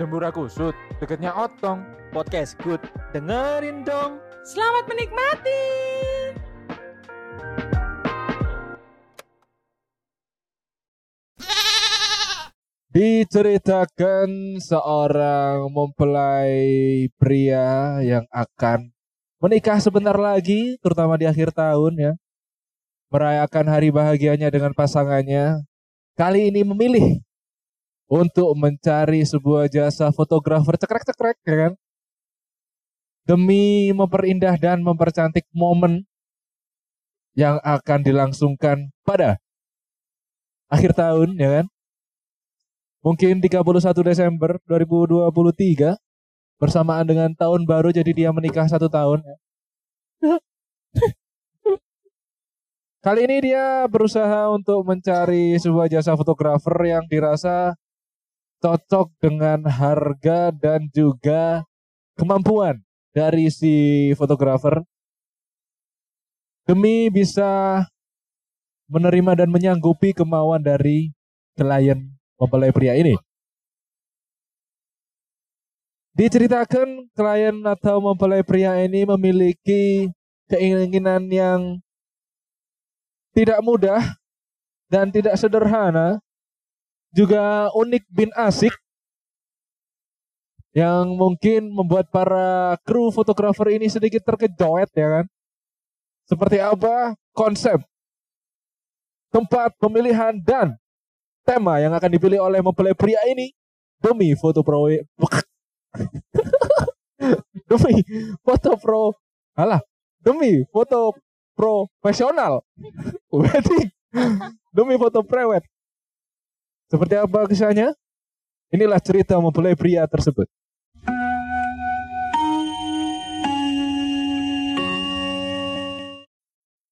Jembura Kusut, deketnya Otong. Podcast Good. Dengerin dong. Selamat menikmati. Diceritakan seorang mempelai pria yang akan menikah sebentar lagi, terutama di akhir tahun ya. Merayakan hari bahagianya dengan pasangannya. Kali ini memilih untuk mencari sebuah jasa fotografer cekrek-cekrek ya kan. Demi memperindah dan mempercantik momen yang akan dilangsungkan pada akhir tahun ya kan. Mungkin 31 Desember 2023 bersamaan dengan tahun baru jadi dia menikah satu tahun. Kali ini dia berusaha untuk mencari sebuah jasa fotografer yang dirasa cocok dengan harga dan juga kemampuan dari si fotografer demi bisa menerima dan menyanggupi kemauan dari klien mempelai pria ini. Diceritakan klien atau mempelai pria ini memiliki keinginan yang tidak mudah dan tidak sederhana, juga unik bin asik yang mungkin membuat para kru fotografer ini sedikit terkejoet ya kan. Seperti apa konsep, tempat pemilihan dan tema yang akan dipilih oleh mempelai pria ini demi foto pro demi foto pro alah demi foto profesional. Wedding. Demi foto prewed seperti apa kisahnya inilah cerita mempelai pria tersebut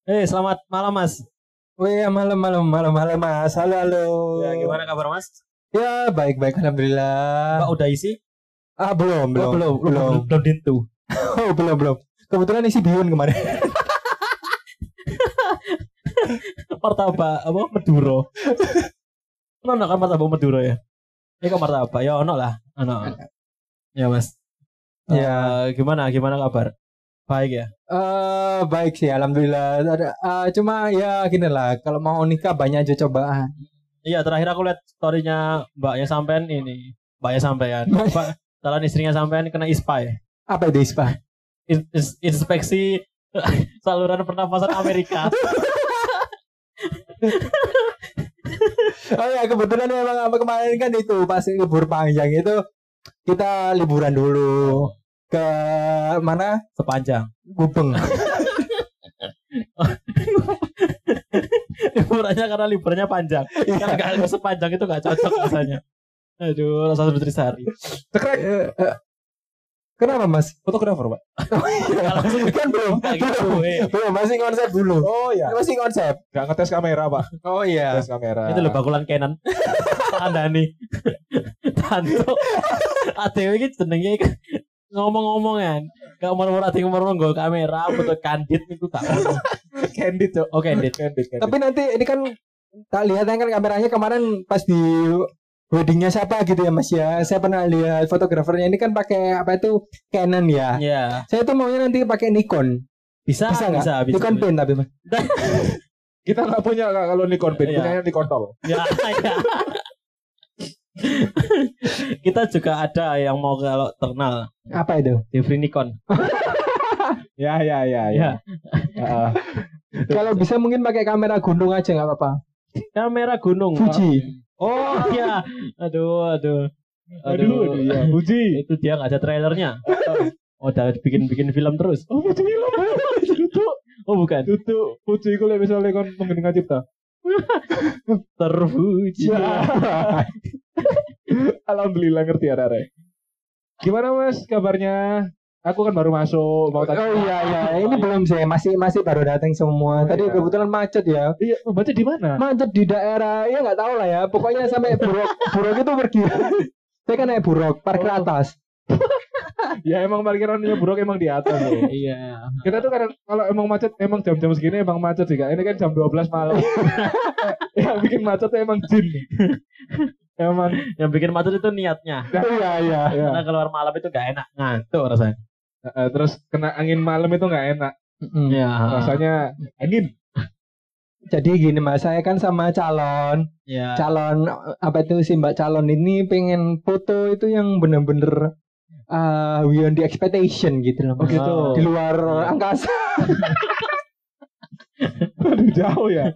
Eh, selamat malam Mas. Oh iya malam malam malam malam mas halo halo Ya, gimana kabar Mas? ya baik baik alhamdulillah Mbak udah isi? ah belum belum Oh, belum, belum belum dintu. oh belum belum kebetulan isi bihun kemarin Martabak apa? Maduro. Ono kan martabak Maduro ya? Ini kok martabak? Ya ono lah, ono. Ya Mas. Ya. Eh, gimana gimana kabar? Baik ya. eh baik sih alhamdulillah ada ah, cuma ya gini lah kalau mau nikah banyak aja cobaan Iya terakhir aku lihat storynya mbaknya sampean ini, mbaknya sampean. Mbak, calon istrinya sampean kena ispa ya. apa itu ispa In- ins- inspeksi saluran pernafasan Amerika. oh ya kebetulan memang apa kemarin kan itu pas libur panjang itu kita liburan dulu ke mana Sepanjang. Gubeng liburannya karena liburnya panjang. Karena gak sepanjang itu gak cocok rasanya. Aduh, rasa Nutrisari. cekrek Eh, eh, kenapa mas fotografer pak Langsung kan belum gitu, eh. belum masih konsep dulu oh ya masih konsep nggak ngetes kamera pak oh iya tes kamera Itu loh bakulan Canon. Anda nih. Tanto. ATW ini jenenge iki ngomong-ngomong kan. Gak mau-mau ada ngomong ngomong kamera, foto kandid itu gak ngomong. candid cok Oh candid candid. Tapi nanti ini kan tak lihat kan kameranya kemarin pas di weddingnya siapa gitu ya Mas ya. Saya pernah lihat fotografernya ini kan pakai apa itu Canon ya. Ya. Saya tuh maunya nanti pakai Nikon. Bisa, Bisa nggak? bisa, bisa. Nikon pen tapi Mas. kita nggak punya kalau Nikon Pen Iya. punyanya Nikon tol Ya, ya. Kita juga ada yang mau kalau terkenal Apa itu? Jeffrey Nikon. ya ya ya ya Ya. Heeh. Kalau bisa mungkin pakai kamera gunung aja nggak apa-apa. Kamera gunung. Fuji. Oh iya. Aduh, aduh. aduh aduh ya Fuji Itu dia nggak ada trailernya. Oh, udah bikin-bikin film terus. oh Fuji film tutup Oh, bukan. tutup Fuji kalau misalnya kon menggeningan cipta Terpuji. Ya. Alhamdulillah ngerti Rare. Gimana Mas kabarnya? Aku kan baru masuk mau tanya. Oh iya iya, ini belum sih, masih masih baru datang semua. Tadi iya. kebetulan macet ya. Iya, baca di mana? Macet di daerah, ya nggak tahu lah ya. Pokoknya sampai buruk buruk itu pergi. Saya kan naik buruk, parkir Oh. atas. Ya emang parkirannya buruk emang di atas. loh. Iya. Kita tuh kadang kalau emang macet emang jam-jam segini emang macet sih Kak. Ini kan jam 12 malam. Yang bikin macet tuh emang jin. Emang Yang bikin macet itu niatnya. Iya iya. ya. Karena keluar malam itu gak enak, ngantuk rasanya. Eh, terus kena angin malam itu nggak enak. Mm. Iya. Rasanya angin. Jadi gini mas, saya kan sama calon, Iya. calon apa itu sih mbak calon ini pengen foto itu yang bener-bener uh, beyond the expectation gitu loh. Oh gitu. Di luar angkasa. Aduh, jauh ya.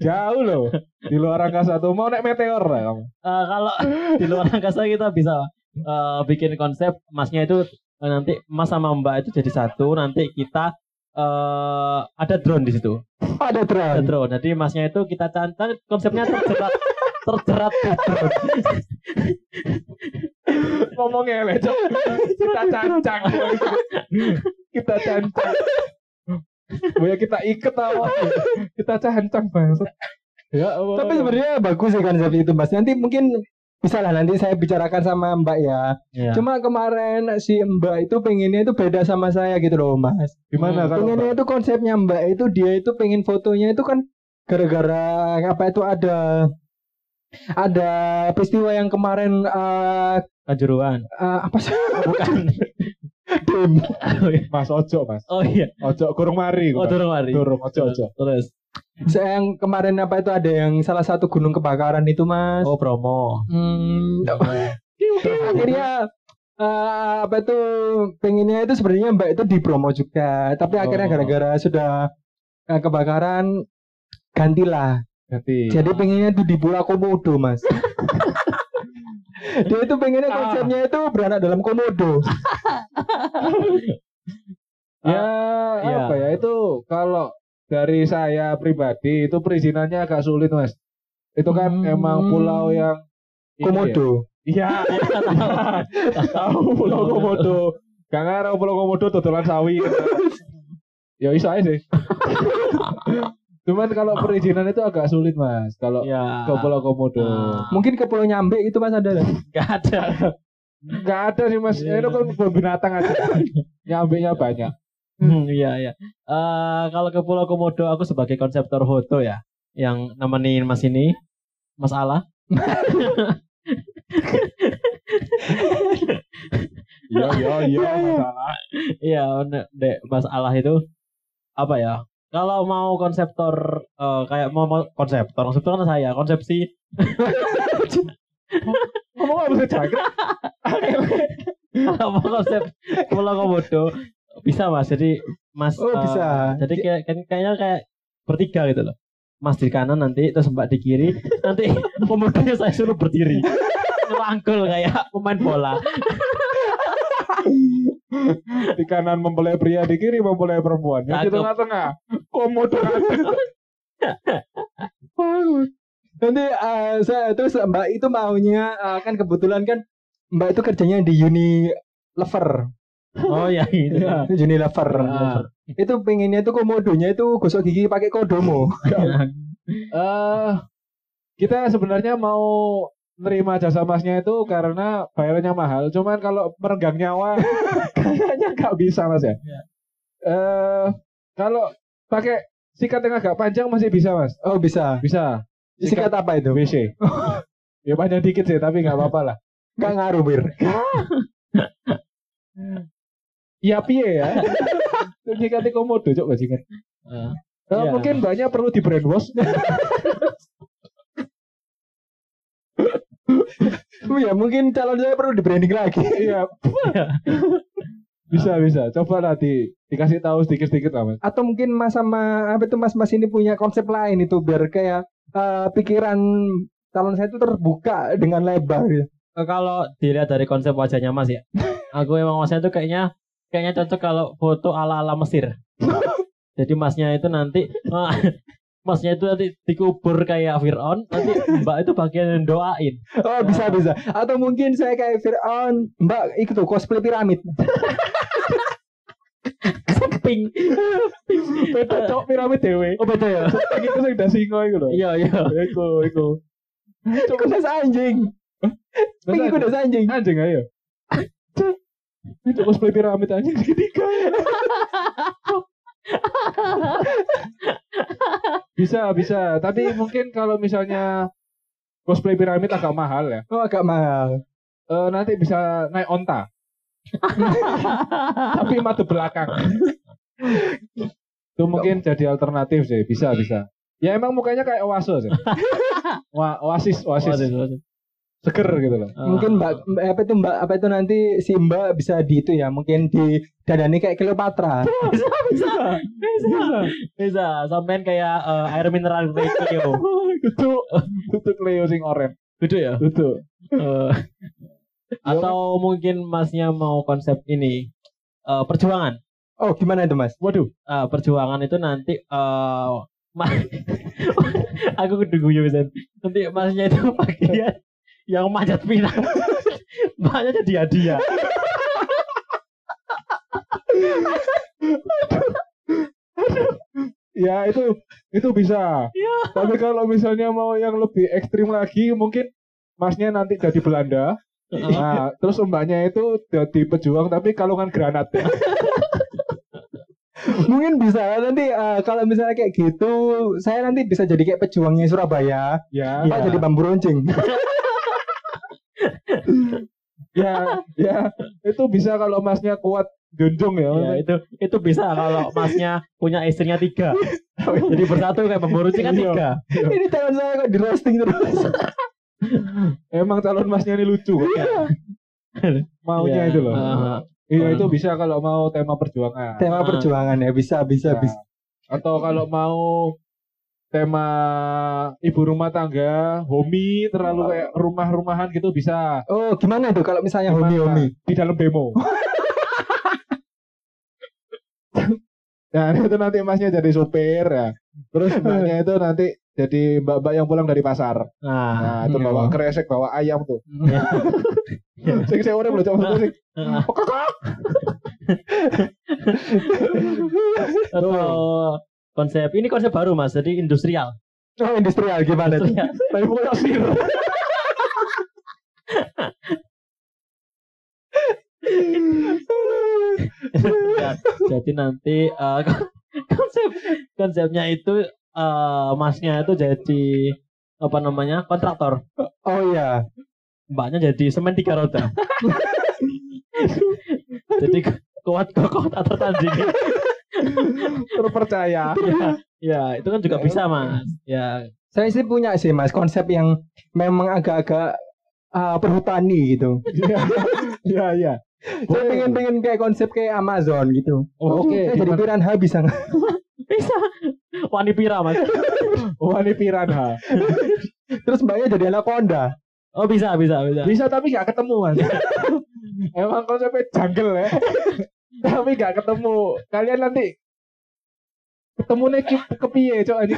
Jauh loh. Di luar angkasa tuh mau naik meteor lah kamu. Eh, kalau di luar angkasa kita bisa eh, bikin konsep masnya itu nanti mas sama mbak itu jadi satu nanti kita eh ada drone di situ Ada ada drone. drone jadi masnya itu kita cantan konsepnya terjerat terjerat di drone Ngomongnya lecok. Kita cancang. kita cancang. Boya kita iket apa? Kita cancang banget. Ya Allah. Tapi sebenarnya bagus sih konsep itu mas. Nanti mungkin bisa lah nanti saya bicarakan sama mbak ya. Iya. Cuma kemarin si mbak itu pengennya itu beda sama saya gitu loh mas. gimana kalau Pengennya itu konsepnya mbak itu dia itu pengen fotonya itu kan gara-gara apa itu ada ada peristiwa yang kemarin eh kanjuruan eh, apa sih bukan Dem. Mas Ojo Mas? oh iya Ojo kurung mari. oh turun mari Durung Ojo Ojo. terus yang kemarin apa itu ada yang salah satu gunung kebakaran itu mas. oh promo Hmm, akhirnya eh, apa itu pengennya itu sebenarnya mbak itu di promo juga, tapi akhirnya Oh. gara-gara sudah eh, kebakaran gantilah. Ganti. Jadi pengennya itu di Pulau Komodo mas. Dia itu pengennya Ah. konsepnya itu beranak dalam komodo. Ya iya. apa ya itu kalau dari saya pribadi itu perizinannya agak sulit Mas. Itu kan Hmm. emang pulau yang Komodo. ya. Iya. Tahu pulau Komodo. Gak pulau Komodo dodolan sawi. ya bisa aja sih. Cuman kalau perizinan itu agak sulit Mas. Kalau ya ke pulau Komodo. Ah. Mungkin ke Pulau Nyambe itu mas ada. Gak ada Gak ada sih Mas. Iya. Itu kan kebun binatang aja. Nyambenya banyak. Hmm, iya iya. Eh kalau ke Pulau Komodo aku sebagai konseptor foto ya, yang nemenin Mas ini, Mas Ala. Iya iya iya masalah. Iya, ne- Dek, Mas Allah itu apa ya? Kalau mau konseptor eh, kayak mau, mau konseptor, konseptor kan saya, konsepsi Ngomong apa sih Cakra? kalau mau konsep Pulau Komodo bisa Mas. Jadi Mas Oh, eh, bisa. Jadi kayak kan- kayaknya kayak bertiga gitu loh. Mas di kanan nanti terus Mbak di kiri, nanti komodonya saya suruh berdiri. Ngerangkul kayak pemain bola. di kanan mempelai pria di kiri mempelai perempuan yang di tengah-tengah komodo Nanti eh, saya terus Mbak itu maunya eh, kan kebetulan kan Mbak itu kerjanya di Unilever. Oh iya gitu. Iya. Unilever. Ah. Itu pengennya itu komodonya itu gosok gigi pakai kodomo. eh kita sebenarnya mau nerima jasa masnya itu karena bayarnya mahal cuman kalau merenggang nyawa kayaknya nggak bisa mas ya Iya. eh kalau pakai sikat yang agak panjang masih bisa mas Oh bisa. bisa Sikat apa itu? WC ya panjang dikit sih tapi nggak apa-apa lah Gak ngaruh bir. Ya piye ya Sikatnya komodo Eh, Eh, Iya. Mungkin banyak perlu di brainwash. Oh ya mungkin calon saya perlu di branding lagi. Iya. bisa bisa. Coba lah di, dikasih tahu sedikit-sedikit lah mas. Atau mungkin mas sama apa itu mas mas ini punya konsep lain itu biar kayak eh, pikiran calon saya itu terbuka dengan lebar. gitu. Kalau dilihat dari konsep wajahnya Mas ya, aku emang Masnya itu kayaknya kayaknya cocok kalau foto ala-ala Mesir. Jadi Masnya itu nanti Masnya itu nanti dikubur kayak Fir'aun, nanti Mbak itu bagian yang doain. Oh bisa bisa. Atau mungkin saya kayak Fir'aun, Mbak ikut tuh cosplay piramid. Pink. Beda cok piramid dewe. Oh beda ya? Itu sing das singo iku lho. Iya iya. Iku iku. Iku das anjing. Pink iku das anjing. Anjing ayo. Itu cosplay piramid anjing segitiga. bisa bisa tapi mungkin kalau misalnya cosplay piramid agak mahal ya. Oh agak mahal. Eh, nanti bisa naik onta. Tapi mata belakang. Itu mungkin jadi alternatif sih, bisa bisa. Ya emang mukanya kayak oasis sih. Wah, oasis, oasis. Waduh, waduh. Seger gitu loh. Ah. Mungkin Mbak Mbak- apa itu Mbak apa itu nanti si Mbak bisa di itu ya, mungkin di dadani kayak Cleopatra. bisa bisa bisa bisa sampean kayak eh, air mineral Cleo Itu itu Cleo sing oren. gitu ya Itu. Eh, atau mungkin masnya mau konsep ini eh, perjuangan Oh gimana itu Mas? Waduh, Eh, perjuangan itu nanti eh ma- aku kudu guyu Sen. nanti masnya itu bagian yang manjat pinang mbaknya jadi hadiah ya itu itu bisa. Iya. Tapi kalau misalnya mau yang lebih ekstrim lagi, mungkin masnya nanti jadi Belanda. Nah, terus mbaknya itu jadi pejuang tapi kalungan granat. Mungkin bisa nanti eh, kalau misalnya kayak gitu, saya nanti bisa jadi kayak pejuangnya Surabaya, ya, Mbak jadi bambu runcing. ya, ya, itu bisa kalau masnya kuat junjung ya. ya itu itu bisa kalau masnya punya istrinya tiga jadi bersatu kayak pemburu kan Iya. tiga Ini tangan saya kok di roasting terus. Emang calon masnya ini lucu. Maunya Iya. itu loh. Iya itu bisa kalau mau tema perjuangan. Tema perjuangan ya bisa bisa Ya. bisa. Atau kalau mau tema ibu rumah tangga, homi terlalu kayak rumah-rumahan gitu bisa Oh gimana itu kalau misalnya Gimana? homi homi? di dalam demo. Nah itu nanti masnya jadi supir ya. Terus mbaknya itu nanti jadi mbak-mbak yang pulang dari pasar. nah Nah itu iya. bawa kresek, bawa ayam tuh. Sing saya orang belum coba sing. Ah. atau konsep ini konsep baru mas jadi industrial Oh industrial gimana industrial Tapi pokoknya sir. Ya, jadi nanti eh, konsep konsepnya itu eh, masnya itu jadi apa namanya kontraktor Oh iya. mbaknya jadi semen tiga roda jadi kuat kokoh tak tertandingi Terpercaya. ya, ya itu kan juga bisa mas ya Saya sih punya sih mas konsep yang memang agak-agak ah, perhutani gitu. Iya iya. Saya pengen pengen kayak konsep kayak Amazon gitu. Oh, oke, Saya jadi piranha bisa nggak? bisa wani pira mas Oh ini piranha. Terus mbaknya jadi anaconda. oh bisa bisa bisa Bisa tapi gak ketemu mas. Emang konsepnya jungle ya. tapi gak ketemu. Kalian nanti ketemu nih ke kepiye cok aja.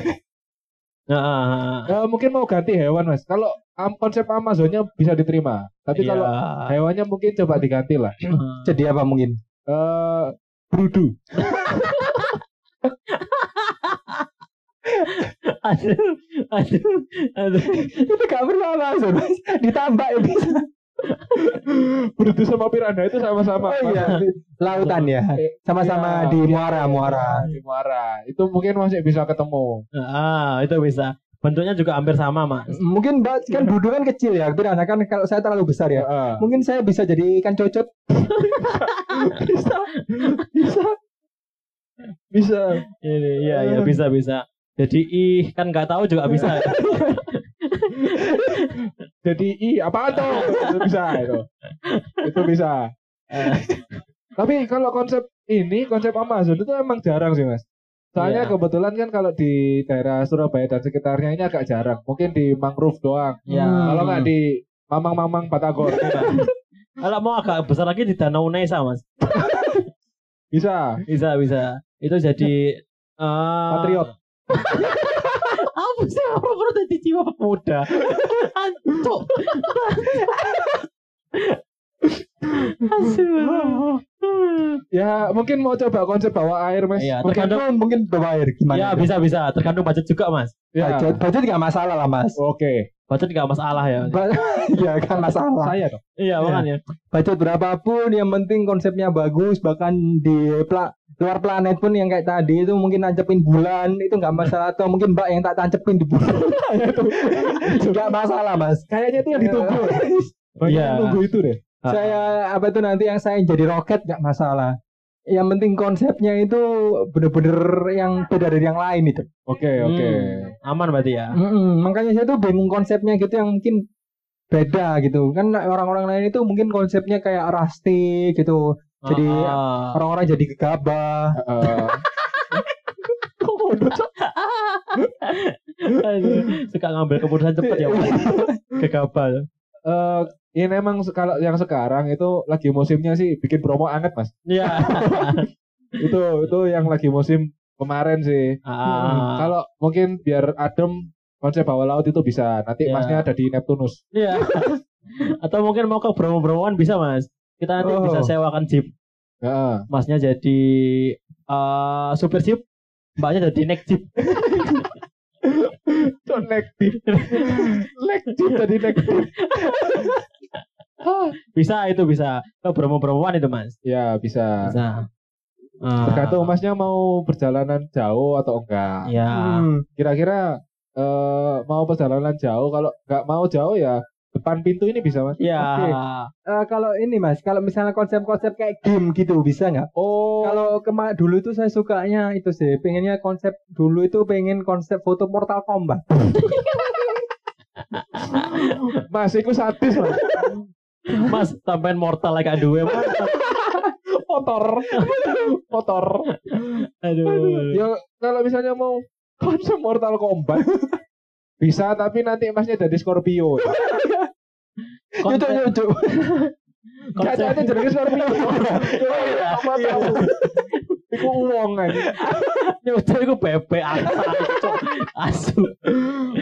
Nah, ah, ah, ah. Eh, mungkin mau ganti hewan mas. Kalau am- konsep Amazonnya bisa diterima. Tapi Iya. kalau hewannya mungkin coba diganti lah. Ah. Jadi apa mungkin? Eh brudu. aduh aduh aduh Itu gak perlu Amazon mas. Ditambah ya bisa. Brudu sama piranha itu sama-sama. Oh iya. Lautan ya. Sama-sama Iya, di iya, muara iya, muara. Di muara. Itu mungkin masih bisa ketemu. ah itu bisa bentuknya juga hampir sama mas Mungkin mbak kan budu kan kecil ya. Piranha kan kalau saya terlalu besar ya. Heeh. Mungkin saya bisa jadi ikan cocot. bisa bisa bisa ini iya iya bisa bisa jadi ih kan nggak tahu juga bisa jadi i apa tuh itu bisa itu. Itu bisa. Eh, tapi kalau konsep ini konsep Amazon itu emang jarang sih mas. Soalnya Iya. kebetulan kan kalau di daerah Surabaya dan sekitarnya ini agak jarang. Mungkin di mangrove doang. Ya kalau nggak di mamang-mamang Batagor kalau mau agak besar lagi di Danau Nesa mas. Bisa. Bisa bisa. Itu jadi eh, Patriot. Apa sih orang orang jadi jiwa pemuda. Asyik. ya mungkin mau coba konsep bawah air mas Iya, mungkin tergantung- Mungkin mungkin bawa air gimana? ya itu? bisa bisa tergantung budget juga mas ya Budget, budget nggak masalah lah mas. oke budget nggak masalah ya Ba- Iya kan masalah. saya dong iya makanya Budget berapapun yang penting konsepnya bagus bahkan di luar planet pun yang kayak tadi itu mungkin nancepin bulan itu nggak masalah. Atau mungkin mbak yang tak tancepin di bulan. Itu nggak masalah mas. Kayaknya itu yang ditunggu. Banyak Iya. yang nunggu itu deh. saya apa itu nanti yang saya jadi roket nggak masalah. Yang penting konsepnya itu bener-bener yang beda dari yang lain itu. Oke, oke. Hmm, aman berarti ya. Mm-mm, makanya saya tuh bingung konsepnya gitu yang mungkin beda gitu. Kan orang-orang lain itu mungkin konsepnya kayak rustic gitu Jadi, orang-orang jadi gegabah Heeh. Aduh, suka ngambil keputusan cepat ya gegabah Eh, ini emang se- kalau yang sekarang itu lagi musimnya sih bikin promo anget mas. Iya. itu itu yang lagi musim kemarin sih. Ah. Kalau mungkin biar adem konsep bawah laut itu bisa. Nanti Ya. masnya ada di Neptunus. Iya. Atau mungkin mau ke Bromo-Bromoan bisa Mas. Kita nanti Oh. bisa sewakan jeep. Heeh. Masnya jadi eh supir jeep, mbaknya jadi naik jeep. Leg deep. leg deep tadi leg deep. Bisa itu bisa. Ke Bromo-Bromoan itu Mas. Ya bisa. Bisa. Ah. Tergantung masnya mau perjalanan jauh atau enggak. Ya. Hmm. Kira-kira eh mau perjalanan jauh kalau nggak mau jauh ya depan pintu ini bisa mas. Ya. Oke. Eh, kalau ini mas kalau misalnya konsep-konsep kayak game gitu bisa nggak Oh. kalau kema dulu itu saya sukanya itu sih pengennya konsep dulu itu pengen konsep foto Mortal Kombat Mas, itu sadis mas. Mas, tambahin mortal like aduh Mas. Motor, motor. Aduh. Ya kalau misalnya mau konsep Mortal Kombat bisa tapi nanti masnya jadi Scorpio. Cocok, cocok. Kacanya konsep, jadi Scorpio. Apa tahu? Iku uang kan. nyucuk itu bebek asa cok. asu.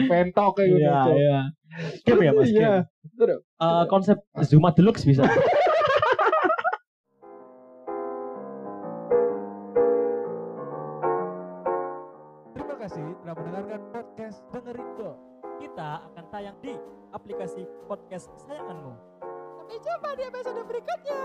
Pentok kayak gitu. Iya, iya. Game ya Mas, Iya. Eh, konsep Zuma Deluxe bisa. podcast dengerin Kita akan tayang di aplikasi podcast kesayanganmu. Sampai jumpa di episode berikutnya.